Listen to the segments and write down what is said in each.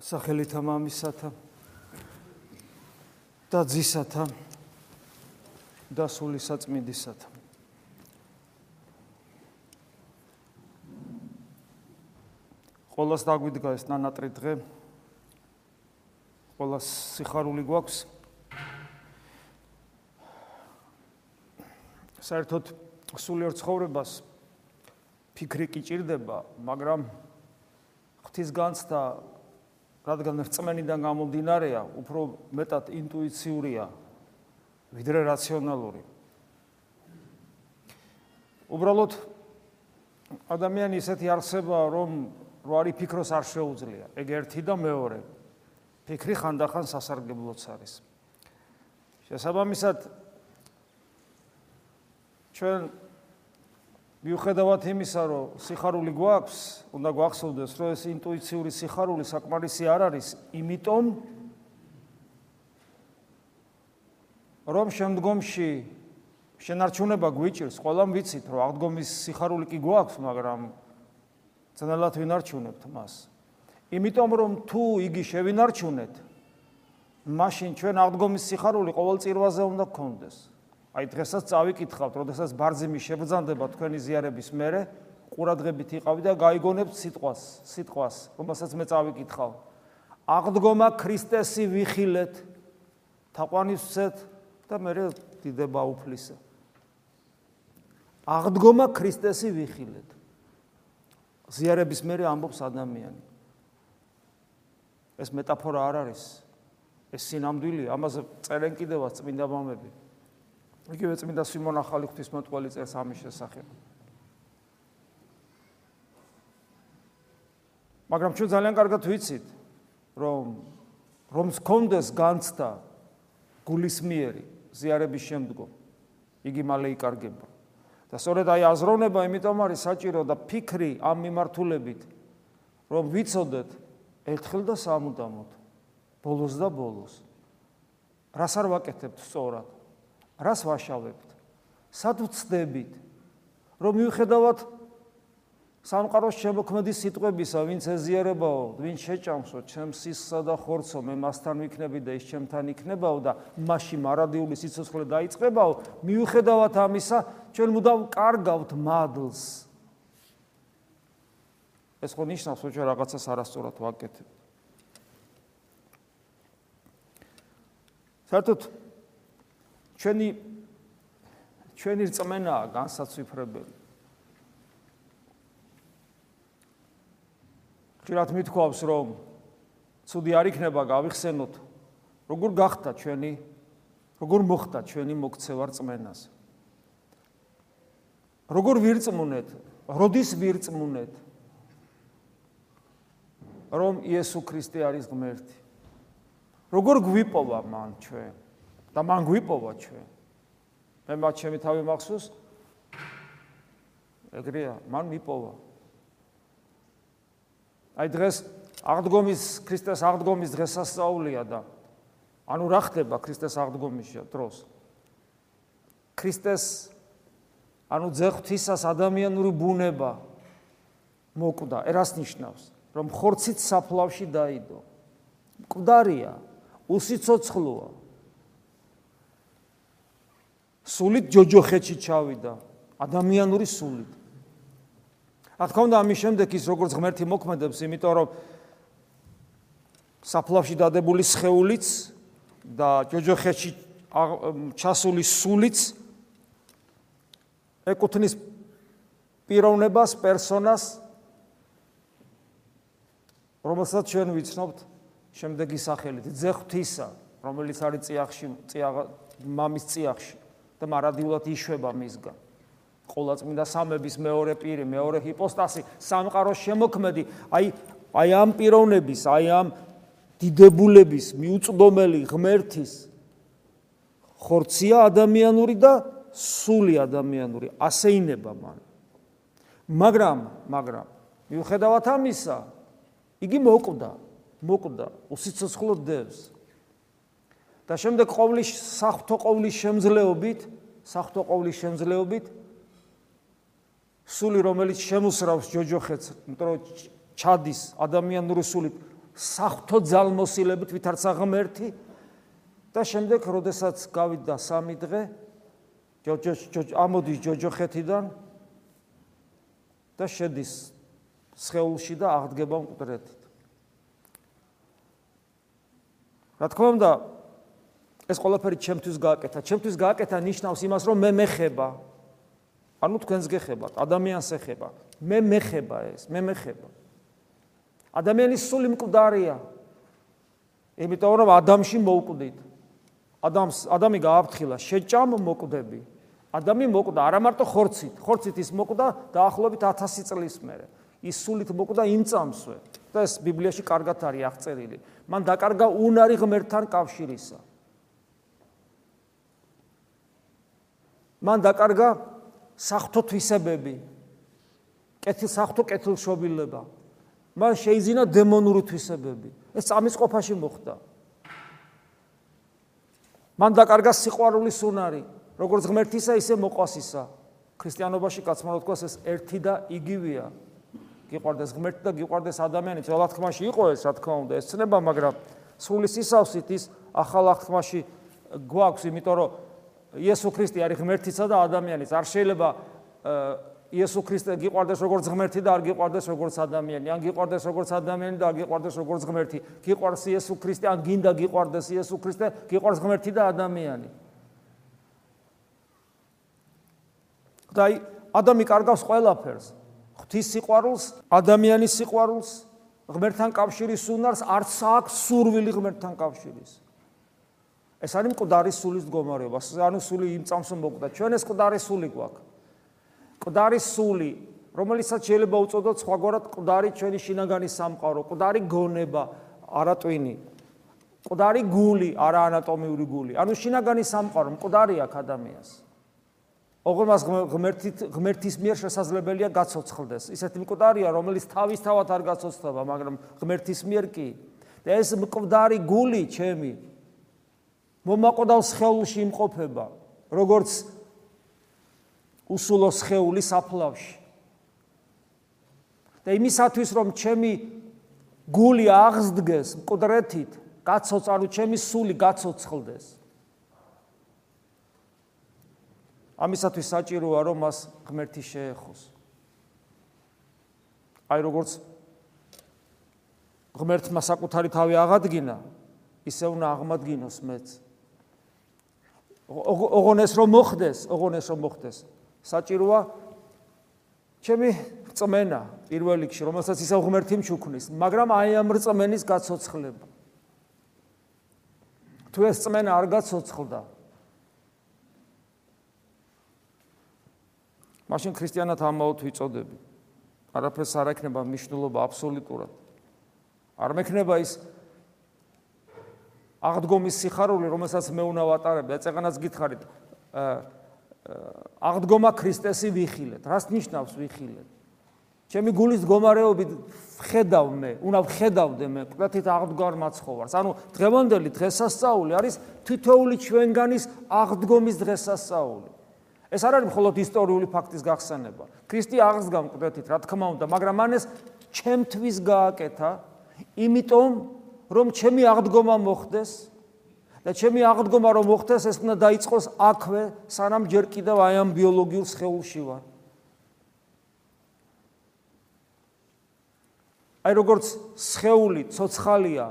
სახელითა მამისათა და ძისათა და სული საწმინდისათა ყოველს დაგვიდგა ეს ნანატრი დღე. ყოველს სიხარული გვაქვს. საერთოდ სულიერ ცხოვრებას ფიქრი კი ჭირდება მაგრამ ღვთის განცდა რადგან რწმენიდან გამომდინარეა, უფრო მეტად ინტუიციურია ვიდრე რაციონალური. უბრალოდ ადამიანი ისეთი არსებაა, რომ რო არის ფიქროს არ შეუძლია. ეგ ერთი და მეორე. ფიქრი ხანდახან სასარგებლოც არის. შესაბამისად ჩვენ მიუხედავად იმისა, რომ სიხარული გვაქვს, უნდა გვახსოვდეს, რომ ეს ინტუიციური სიხარული საკმარისი არ არის, იმიტომ რომ შემდგომში შენარჩუნება გვიჭირს, ყველამ ვიცით, რომ აღდგომის სიხარული კი გვაქვს, მაგრამ ძნელად ვინარჩუნებთ მას. იმიტომ რომ თუ იგი შევინარჩუნეთ, მაშინ ჩვენ აღდგომის სიხარული ყოველ წირვაზე უნდა გქონდეს. აი დღესაც წავიკითხავთ, როდესაც ბარძიმი შებრძანდება თქვენი ზიარების მერე, ყურადღებით იყავი და გაიგონებთ სიტყვას, სიტყვას, რომელსაც მე წავიკითხავ. აღდგომა ქრისტესი ვიხილეთ, თაყვანისცეთ და მე დიდება უფლისა. აღდგომა ქრისტესი ვიხილეთ. ზიარების მერე ამბობს ადამიანი. ეს მეტაფორა არ არის. ეს სინამდვილეა, ამაზე წერენ კიდევაც წმინდა მამები. იგივე წმინდა სიმონ ახალი ღვთისმოწყალე წერს ამის შესახებ. მაგრამ ჩვენ ძალიან კარგად ვიცით, რომ რომ სქონდეს განცდა გულისმიერი ზიარების შემდგომ, იგი მალე იკარგება. და სწორედ აი აზროვნება იმიტომ არის საჭირო და ფიქრი ამ მიმართულებით, რომ ვიცოდეთ ერთხელ და სამუდამოდ, ბოლოს და ბოლოს. რას არ ვაკეთებთ სწორად? რას ვაშავებთ? სად ვწდებით? რომ მიუხედავად სამყაროს შემოქმედის სიტყვებისა, ვინც ეზიარებაო, ვინც შეჭამსო, ჩემს სისსა და ხორცო, მე მასთან ვიქნები და ის ჩემთან იქნებაო და მასში მარადიული სიცოცხლე დაიწყებაო, მიუხედავად ამისა, ჩვენ მუდამ კარგავთ მადლს. ეს ხო ნიშნავს, რომ ჩვენ რაღაცას არასწორად ვაკეთებთ. საერთოდ ჩვენი ჩვენი რწმენაა განსაცვიფრებელი. ხშირად მithქვავს, რომ ცუდი არ იქნება გავიხსენოთ, როგორ გახდა ჩვენი როგორ მოხდა ჩვენი მოქცევა რწმენას. როგორ ვირწმუნეთ, როდის ვირწმუნეთ, რომ იესო ქრისტე არის ღმერთი. როგორ გვიპოვა მან ჩვენ? და მან გვიპოვა ჩვენ. მე მათ ჩემი თავი მახსოვს. ეგრეა, მან მიპოვა. აი დღეს აღდგომის ქრისტეს აღდგომის დღესასწაულია და ანუ რა ხდება ქრისტეს აღდგომის დროს? ქრისტეს ანუ ძეღთისას ადამიანური ბუნება მოკვდა. ერას ნიშნავს, რომ ხორცით საფლავში დაიდო. მკვდარია, უსიცოცხლოა. სულით ჯოჯოხეთში ჩავიდა. ადამიანური სულით. რა თქმა უნდა ამის შემდეგ ის როგორც ღმერთი მოქმედებს იმიტომ რომ საფლავში დადებული სხეულიც და ჯოჯოხეთში ჩასული სულიც ეკუთვნის პიროვნებას პერსონას რომელსაც ჩვენ ვიცნობთ შემდეგი სახელით ძეხვთისა რომელიც არის წიაღში წიაღ მამის წიაღში და მარადიულად იშვება მისგან. ყოლაწმინდა სამების მეორე პირი, მეორე ჰიპოსტასი, სამყაროს შემოქმედი, აი აი ამ პიროვნების, აი ამ დიდებულების მიუწდომელი ღმერთის ხორცია ადამიანური და სული ადამიანური, ასე ინება მან. მაგრამ, მაგრამ მიუხედავად ამისა, იგი მოკვდა, მოკვდა, უსიცოცხლო დევს. და შემდეგ ყოვლის საფრთხო ყოვლის შემძლეობით, საფრთხო ყოვლის შემძლეობით სული რომელიც შემოსრავს ჯოჯოხეთს, რომ ჩადის ადამიანური სული საფრთხო ძალმოსილებით ვითარცა ღმერთი და შემდეგ, როდესაც გავიდა სამი დღე, ჯოჯო ამოდის ჯოჯოხეთიდან და შედის სხეულში და აღდგება მკვდრეთით. რა თქმა უნდა, ეს ყველაფერი ჩემთვის გააკეთა. ჩემთვის გააკეთა ნიშნავს იმას, რომ მე მეხება. ანუ თქვენს გეხებათ, ადამიანს ეხება. მე მეხება ეს, მე მეხება. ადამიანის სული მკვდარია. იმიტომ რომ ადამიანში მოუკვდით. ადამიანს ადამი გააფრთხილა, შეჭამ მოკვდები. ადამი მოკვდა არა მარტო ხორცით, ხორცით ის მოკვდა დაახლოებით 1000 წლის მერე. ის სულით მოკვდა იმ წამსვე. და ეს ბიბლიაში კარგად არის აღწერილი. მან დაკარგა უნარი ღმერთთან კავშირისა. მან დაკარგა საფრთხო თვისებები. კეთილ საფრთხო კეთილშობილება. მან შეიძინა დემონური თვისებები. ეს წამის ყოფაში მოხდა. მან დაკარგა სიყვარულის უნარი, როგორც ღმერთისა, ისე მოყვასისა. ქრისტიანობაში კაცმა რო თქვას ეს ერთი და იგივეა. გიყვარდეს ღმერთი და გიყვარდეს ადამიანი, ძველ აღთქმაში იყო ეს, რა თქმა უნდა, ეს ცნება, მაგრამ სრული სისავსით ის ახალ აღთქმაში გვაქვს, იმიტომ რომ იესო ქრისტე არის ღმერთისა და ადამიანის. არ შეიძლება იესო ქრისტე გიყვარდეს როგორც ღმერთი და არ გიყვარდეს როგორც ადამიანი. ან გიყვარდეს როგორც ადამიანი და არ გიყვარდეს როგორც ღმერთი. გიყვარს იესო ქრისტე, ან გინდა გიყვარდეს იესო ქრისტე, გიყვარს ღმერთი და ადამიანი. და აი ადამი კარგავს ყველაფერს. ღვთის სიყვარულს, ადამიანის სიყვარულს, ღმერთთან კავშირის უნარს, არც აქვს სურვილი ღმერთთან კავშირის. ეს არის მკვდარი სულის მდგომარეობა. ანუ სული იმ წამს მოკვდა. ჩვენ ეს მკვდარი სული გვაქვს. მკვდარი სული, რომელიცაც შეიძლება უწოდოთ სხვაგვარად მკვდარი ჩვენი შინაგანი სამყარო, მკვდარი გონება, არატვინი. მკვდარი გული, არა ანატომიური გული. ანუ შინაგანი სამყარო მკვდარი აქ ადამიანს. ოღონდ ღმერთით ღმერთის მიერ შესაძლებელია გაცოცხლდეს. ისეთი მკვდარია, რომელიც თავისთავად არ გაცოცხლდება, მაგრამ ღმერთის მიერ კი. და ეს მკვდარი გული ჩემი მომაყოდავს ხელში იმყოფება, როგორც უსულო სხეული საფლავში. და იმისათვის რომ ჩემი გული აღსდგეს მკვდრეთით, ანუ ჩემი სული გაცოცხლდეს. ამისათვის საჭიროა რომ მას ღმერთი შეეხოს. აი როგორც ღმერთმა საკუთარი თავი აღადგინა, ისე უნდა აღმადგინოს მეც. ოღონეს რომ მოხდეს, ოღონეს რომ მოხდეს. საჭიროა ჩემი წმენა პირველ რიგში, რომელსაც ისე ღმერთი მჩუქნის, მაგრამ აი ამ რწმენის გაცოცხლება. თუ ეს წმენა არ გაცოცხლდა, მაშინ ქრისტიანად ამაოდ ვიწოდები. არაფერს არ ექნება მნიშვნელობა აბსოლუტურად. არ მექნება ის აღდგომის სიხარული, რომელსაც მე უნდა ვატარებ და წეღანაც გითხარით, აღდგომა ქრისტესი ვიხილეთ. რას ნიშნავს ვიხილეთ? ჩემი გულის მდგომარეობით ხედავ მე, უნდა ვხედავდე მე კვეთით აღდგარ მაცხოვარს. ანუ დღევანდელი დღესასწაული არის თითოეული ჩვენგანის აღდგომის დღესასწაული. ეს არ არის მხოლოდ ისტორიული ფაქტის გახსენება. ქრისტე აღსდგა მკვეთით, რა თქმა უნდა, მაგრამ მან ეს ჩემთვის გააკეთა, იმიტომ რომ ჩემი აღდგომა მოხდეს და ჩემი აღდგომა რომ მოხდეს, ეს უნდა დაიწყოს აქვე, სანამ ჯერ კიდევ აი ამ ბიოლოგიურ სხეულში ვარ. აი როგორც სხეული ცოცხალია,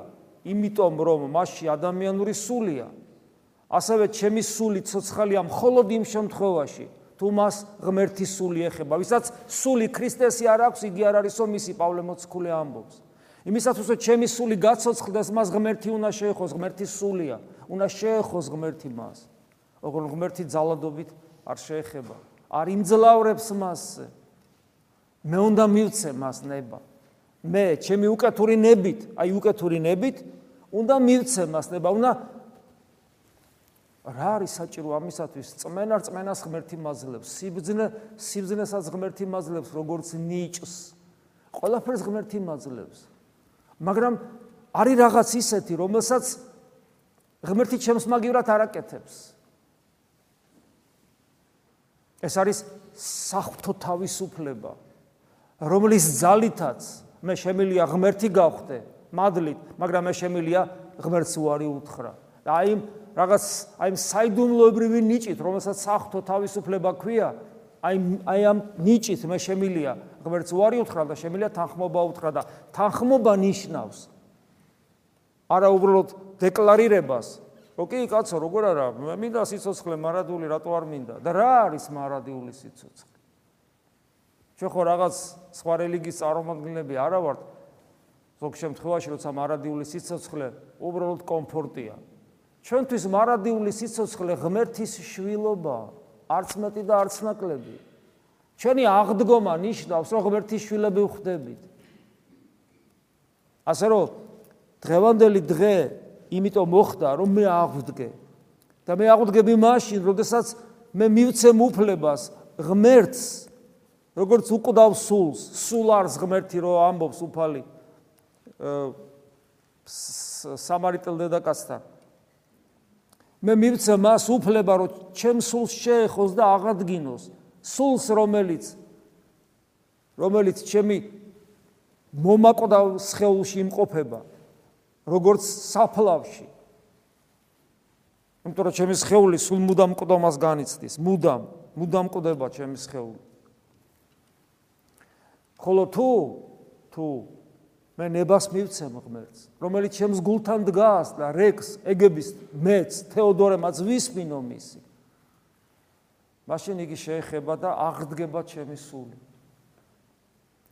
იმიტომ რომ მასში ადამიანური სულია, ასევე ჩემი სული ცოცხალია მხოლოდ იმ შემთხვევაში, თუ მას ღმერთის სული ეხება, ვისაც სული ქრისტესი არ აქვს, იგი არ არისო მისი პავლე მოციქული ამბობს. იმისათვის რომ ჩემი სული გაცოცხლდეს, მას ღმერთი უნდა შეეხოს, ღმერთის სულია, უნდა შეეხოს ღმერთი მას. ოღონ ღმერთი ძალადობით არ შეეხება, არ იმძლავრებს მასზე. მე უნდა მივცე მას ნება. მე ჩემი უკეთური ნებით, აი უკეთური ნებით უნდა მივცე მას ნება, უნდა რა არის საჭირო ამისათვის წმენა წმენას ღმერთი მაძლევს სიბძნე სიბძნესაც ღმერთი მაძლევს როგორც ნიჭს ყველაფერს ღმერთი მაძლევს მაგრამ არის რაღაც ისეთი რომელსაც ღმერთი ჩემს მაგივრად არაკეთებს ეს არის საფრთხო თავისუფლება რომლის ძალითაც მე შემილია ღმერთი გავხდე მადლით, მაგრამ მე შემილია ღმერთს უარი უთხრა. და აი რაღაც აი საიდუმლოებრივი ნიჭით, რომელსაც საფრთხო თავისუფლება ქვია, აი აი ამ ნიჭით მე შემილია ღმერთს უარი უთხრა და შემილია თანხმობა უთხრა და თანხმობა ნიშნავს. არა უბრალოდ დეკლარირებას, რომ კი კაცო, როგორ არა, მე მინდა სიცოცხლე მარადული, რატო არ მინდა? და რა არის მარადიული სიცოცხლე? ჩვენ ხო რაღაც სხვა რელიგიის წარმომადგენლები არა ვართ? ზოგ შემთხვევაში როცა მარადიული სიცოცხლე უბრალოდ კომფორტია. ჩვენთვის მარადიული სიცოცხლე ღმერთის შვილობა არც მეტი და არც ნაკლები ჩვენი აღდგომა ნიშნავს რომ ღმერთის შვილები ვხდებით ასე რომ დღევანდელი დღე იმიტომ მოხდა რომ მე აღვდგე. და მე აღვდგები მაშინ როდესაც მე მივცემ უფლებას ღმერთს როგორც უკვდავ სულს, სულ არს ღმერთი რო ამბობს უფალი სამარიტელ დედაკაცთან. მე მივცე მას უფლება რომ ჩემ სულს შეეხოს და აღადგინოს, სულს რომელიც რომელიც ჩემი მომაკვდავ სხეულში იმყოფება, როგორც საფლავში. იმიტომ რომ ჩემი სხეული სულ მუდამ ყდომას განიცდის, მუდამ, მუდამ ყდება ჩემი სხეული. ხოლო თუ თუ მე ნებას მივცემ ღმერთს, რომელიც ჩემს გულთან დგას და რეკს, ეგების მეც, თეოდორემაც ვისმინო მისი. მაშინ იგი შეეხება და აღდგება ჩემი სული.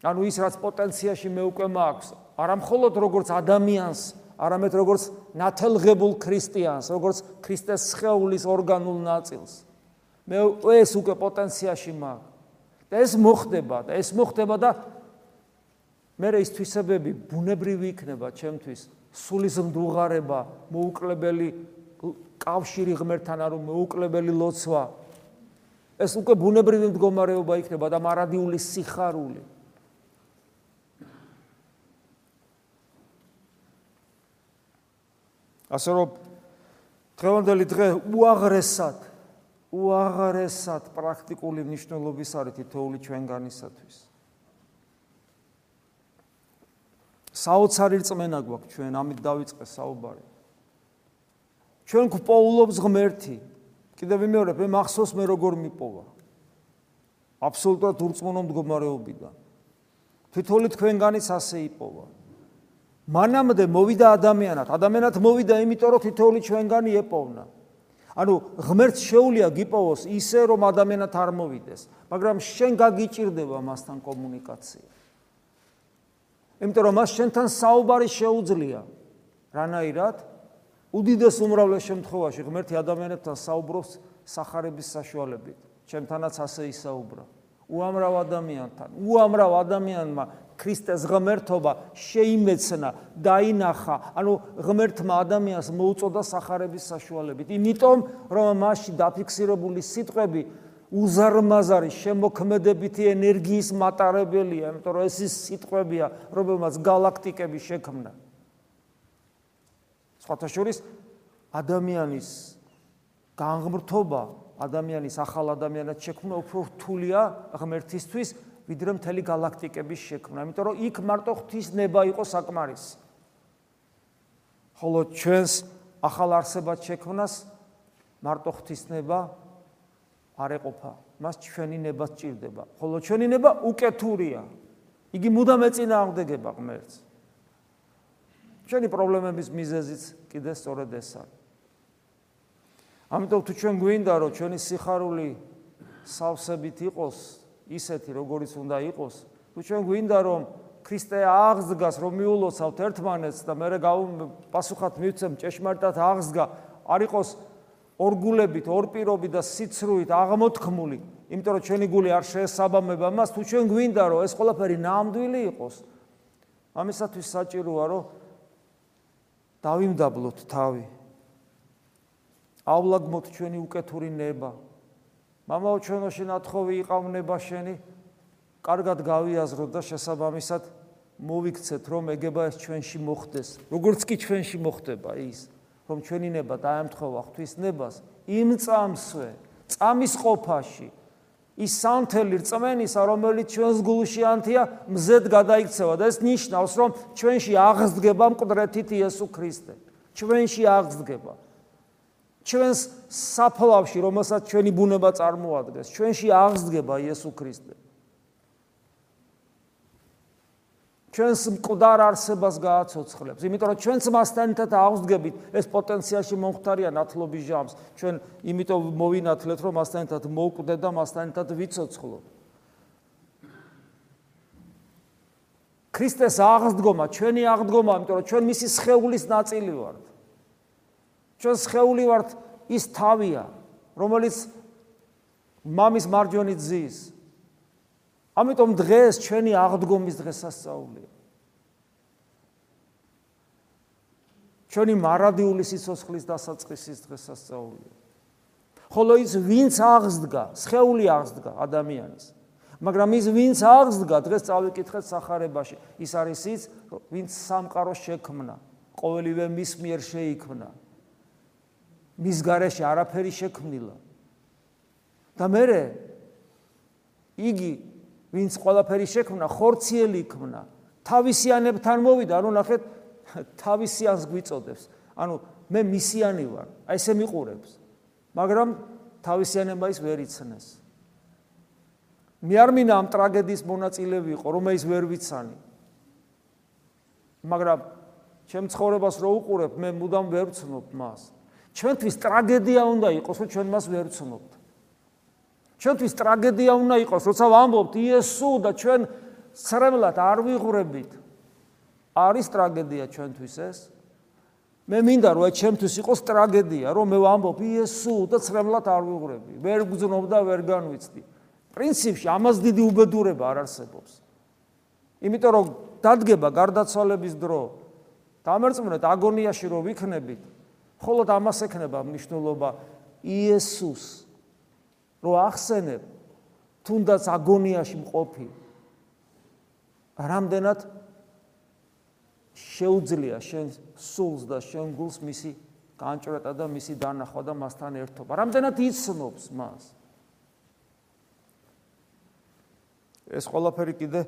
ანუ ის რაც პოტენციაში მე უკვე მაქვს, არა მხოლოდ როგორც ადამიანს, არამედ როგორც ნათელღებულ ქრისტიანს, როგორც ქრისტეს სხეულის ორგანულ ნაწილს. მე ეს უკვე პოტენციაში მაქვს. და ეს მოხდება და ეს მოხდება და მე ის თვისებები ბუნებრივი იქნება ჩემთვის სულის მდუღარება მოუკლებელი კავშირი ღმერთთან არო მოუკლებელი ლოცვა ეს უკვე ბუნებრივი მდგომარეობა იქნება და მარადიული სიხარული ასე რომ დღევანდელი დღე უაღრესად უაღრესად პრაქტიკული მნიშვნელობის არის თითოეული ჩვენგანისათვის. საოცარი რწმენა გვაქვს ჩვენ, ამით დავიწყე საუბარი. ჩვენ გვპოულობს ღმერთი. კიდევ ვიმეორებ, მე მახსოვს მე როგორ მიპოვა. აბსოლუტურად ურწმუნო მდგომარეობიდან. თითოეული თქვენგანიც ასე იპოვა. მანამდე მოვიდა ადამიანად, ადამიანად მოვიდა იმიტომ რომ თითოეული ჩვენგანი ეპოვნა. ანუ ღმერთს შეუულია გიპოვოს ისე რომ ადამიანად არ მოვიდეს, მაგრამ შენ გაგიჭirdება მასთან კომუნიკაცია. იმიტომ რომ მას შენთან საუბარი შეუძლია. რანაირად? უდიდეს უმრავლეს შემთხვევაში ღმერთი ადამიანებთან საუბრობს сахарების საშუალებით. ჩემთანაც ასე ისაუბრა. უამრავ ადამიანთან, უამრავ ადამიანმა ქრისტეს ღმერთობა შეიმეცნა, დაინახა, ანუ ღმერთმა ადამიანს მოუწოდა сахарების საშუალებით. იმიტომ, რომ მასში დაფიქსირებული სიტყვები უზარმაზარი შემოქმედებითი ენერგიის მატარებელია, იმიტომ რომ ეს ის სიტყვებია, რომელმაც galaktikები შექმნა. სხვათა შორის ადამიანის განღმრთობა, ადამიანის ახალ ადამიანად შექმნა უფრო რთულია ღმერთისთვის, ვიდრე მთელი galaktikების შექმნა, იმიტომ რომ იქ მარტო ღვთისნება იყო საკმარისი. ხოლო ჩვენს ახალ არსებად შექმნას მარტო ღვთისნება არ ეყოფა. მას ჩვენი ნება სჭირდება. ხოლო ჩვენი ნება უკეთურია. იგი მუდამ ეწინააღმდეგება ღმერთს. ჩვენი პრობლემების მიზეზიც კიდე სწორედ ეს არის. ამიტომ თუ ჩვენ გვინდა რომ ჩვენი სიხარული სავსებით იყოს ისეთი როგორიც უნდა იყოს თუ ჩვენ გვინდა რომ ქრისტე აღსდგას რომ მიულოცავთ ერთმანეთს და მე პასუხად მივცემ ჭეშმარიტად აღსდგა არ იყოს ორგულებით ორპირობით და სიცრუით აღმოთქმული იმიტომ რომ ჩვენი გული არ შეესაბამება მას თუ ჩვენ გვინდა რომ ეს ყველაფერი ნამდვილი იყოს ამისათვის საჭიროა რომ დავიმდაბლოთ თავი. ავლაგმოთ ჩვენი უკეთური ნება მამაო ჩვენო შენათხოვი იყავნება შენი. კარგად გავიაზროთ და შესაბამისად მოვიქცეთ რომ ეგება ეს ჩვენში მოხდეს. როგორც კი ჩვენში მოხდება ის რომ ჩვენი ნება დაემთხოვა ღვთის ნებას იმ წამსვე წამის ყოფაში ის სამთელი რწმენისა, რომელიც ჩვენს გულში ანთია, მზედ გადაიქცევა და ეს ნიშნავს, რომ ჩვენში აღზდგება მკვდრეთით იესო ქრისტე. ჩვენში აღზდგება. ჩვენს საფლავში, რომელსაც ჩვენი ბუნება წარმოადგენს, ჩვენში აღზდგება იესო ქრისტე. ჩვენს მკვდარ არსებას გააცოცხლებს. იმიტომ რომ ჩვენც მასთან ერთად აღსდგებით ეს პოტენციალში მომხდარია ნათლობის ჟამს. ჩვენ იმიტომ მოვინათლეთ რომ მასთან ერთად მოვკვდეთ და მასთან ერთად ვიცოცხლოთ. ქრისტეს აღსდგომა, ჩვენი აღდგომა, იმიტომ რომ ჩვენ მისი სხეულის ნაწილი ვართ. ჩვენ სხეული ვართ ის თავია, რომელიც მამის მარჯვენი ძის ამიტომ დღეს ჩვენი აღდგომის დღესასწაულია. ჩვენი მარადიული სიცოცხლის დასაწყისის დღესასწაულია. ხოლო ის ვინც აღსდგა, სხეული აღსდგა ადამიანის. მაგრამ ის ვინც აღსდგა, დღეს წავიკითხეთ სახარებაში, ის არის ის, ვინც სამყარო შექმნა, ყოველივე მის მიერ შეიქმნა. მის გარეშე არაფერი შექმნილა. და მე იგი ვინც ყველაფერი შექმნა, ხორციელი იქნა. თავისიანებთან მოვიდა, ანუ ნახეთ, თავისიანს გვიწოდებს. ანუ მე მისიანი ვარ. აი ესე მიყურებს. მაგრამ თავისიანება ის ვერ იცნეს. მე არ მინდა ამ ტრაგედიის მონაწილე ვიყო, რომ ეს ვერ ვიცანი. მაგრამ ჩემ ცხოვრებას რო უყურებ, მე მუდამ ვერ ვცნობ მას. ჩვენთვის ტრაგედია უნდა იყოს, რომ ჩვენ მას ვერ ვცნობთ. ჩვენთვის ტრაგედია უნდა იყოს, როცა ვამბობთ იესო და ჩვენ ცრემლად არ ვიღურებით. არის ტრაგედია ჩვენთვის ეს? მე მინდა რომ ჩემთვის იყოს ტრაგედია, რომ მე ვამბობ იესო და ცრემლად არ ვიღურები. ვერ გძნობ და ვერ განვიცდი. პრინციპში ამას დიდი უბედურება არ არსებობს. იმიტომ რომ დადგება გარდაცვალების დრო. დამერწმუნეთ აგონიაში რომ ვიქნებით, ხოლოდ ამას ექნება მნიშვნელობა იესოს რო ახსენებ თუნდაც აგონიაში მყოფი რამდენად? შეუძლია შენ სულს და შენ გულს მისი განჭრეტა და მისი დანახვა და მასთან ერთობა. რამდენად იცნობს მას? ეს ყველაფერი კიდე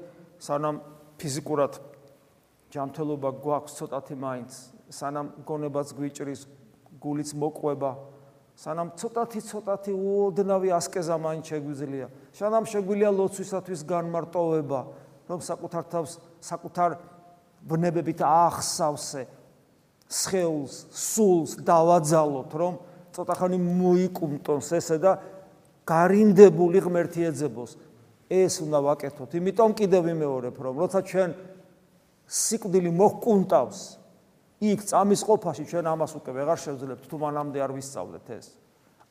სანამ ფიზიკურად ჯანმრთელობა გვაქვს ცოტათი მაინც სანამ გონებაც გვიჭრის გულიც მოყვება სანამ ცოტათი ცოტათი უოდნავი ასკეზა მაინც შეგვიძლია. სანამ შეგვიძლია ლოცვისათვის განმარტოვება, რომ საკუთარ თავს საკუთარ ბნებებით ახსავსე სხეულს, სულს დავაძალოთ, რომ ცოტა ხანი მოიკუმტონს ესე და გარინდებული ღმერთი ეძებოს. ეს უნდა ვაკეთოთ. იმიტომ კიდევ ვიმეორებ, რომ როცა ჩვენ სიკვდილი მოჰკუნტავს, იქ წამის ყოფაში ჩვენ ამას უკვე ვეღარ შევძლებთ თუ მანამდე არ ვისწავლეთ ეს.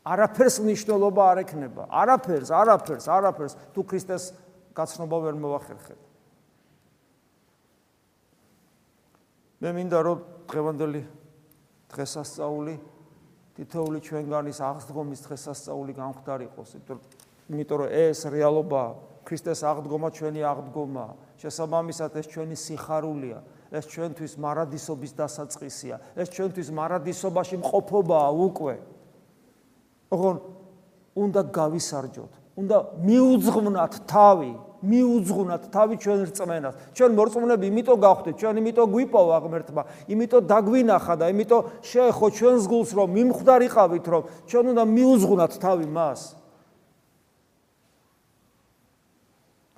არაფერს მნიშვნელობა არ ექნება. არაფერს, არაფერს, არაფერს თუ ქრისტეს გაცნობა ვერ მოვახერხებ. მე მინდა რომ დღევანდელი დღესასწაული თითოეული ჩვენგანის აღდგომის დღესასწაული გამختارიყოს, იმიტომ რომ ეს რეალობაა, ქრისტეს აღდგომა ჩვენი აღდგომაა, შესაბამისად ეს ჩვენი სიხარულია. ეს ჩვენთვის მარადისობის დასაწყისია. ეს ჩვენთვის მარადისობაში მყოფობაა უკვე. ოღონ უნდა გავისარჯოთ. უნდა მიუძღვნათ თავი, მიუძღვნათ თავი ჩვენ რწმენას. ჩვენ მორწმუნეები იმიტომ გავხდეთ, ჩვენ იმიტომ გვიპოვა ღმერთმა, იმიტომ დაგვინახა და იმიტომ შეეხო ჩვენს გულს რომ მიმხვდარიყავით რომ ჩვენ უნდა მიუძღვნათ თავი მას.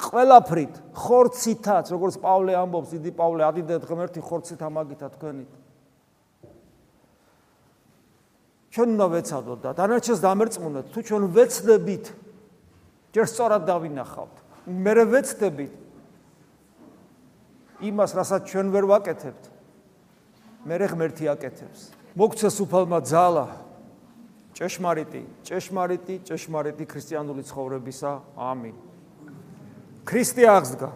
ყველაფრით ხორცითაც როგორც პავლე ამბობს დიდი პავლე ადიდეთ ღმერთი ხორცით ამაგითა თქვენით. ჩვენ უნდა ვეცადოთ და დანარჩენს დამერწმუნოთ თუ ჩვენ ვეცდებით ჯერ სწორად დავინახავთ. მე ვეცდებით? იმას რასაც ჩვენ ვერ ვაკეთებთ. მე ღმერთი აკეთებს? მოგცეს უფალმა ძალა. ჭეშმარიტი ჭეშმარიტი ჭეშმარიტი ქრისტიანული ცხოვრებისა. ამინ ქრისტე აღსდგა.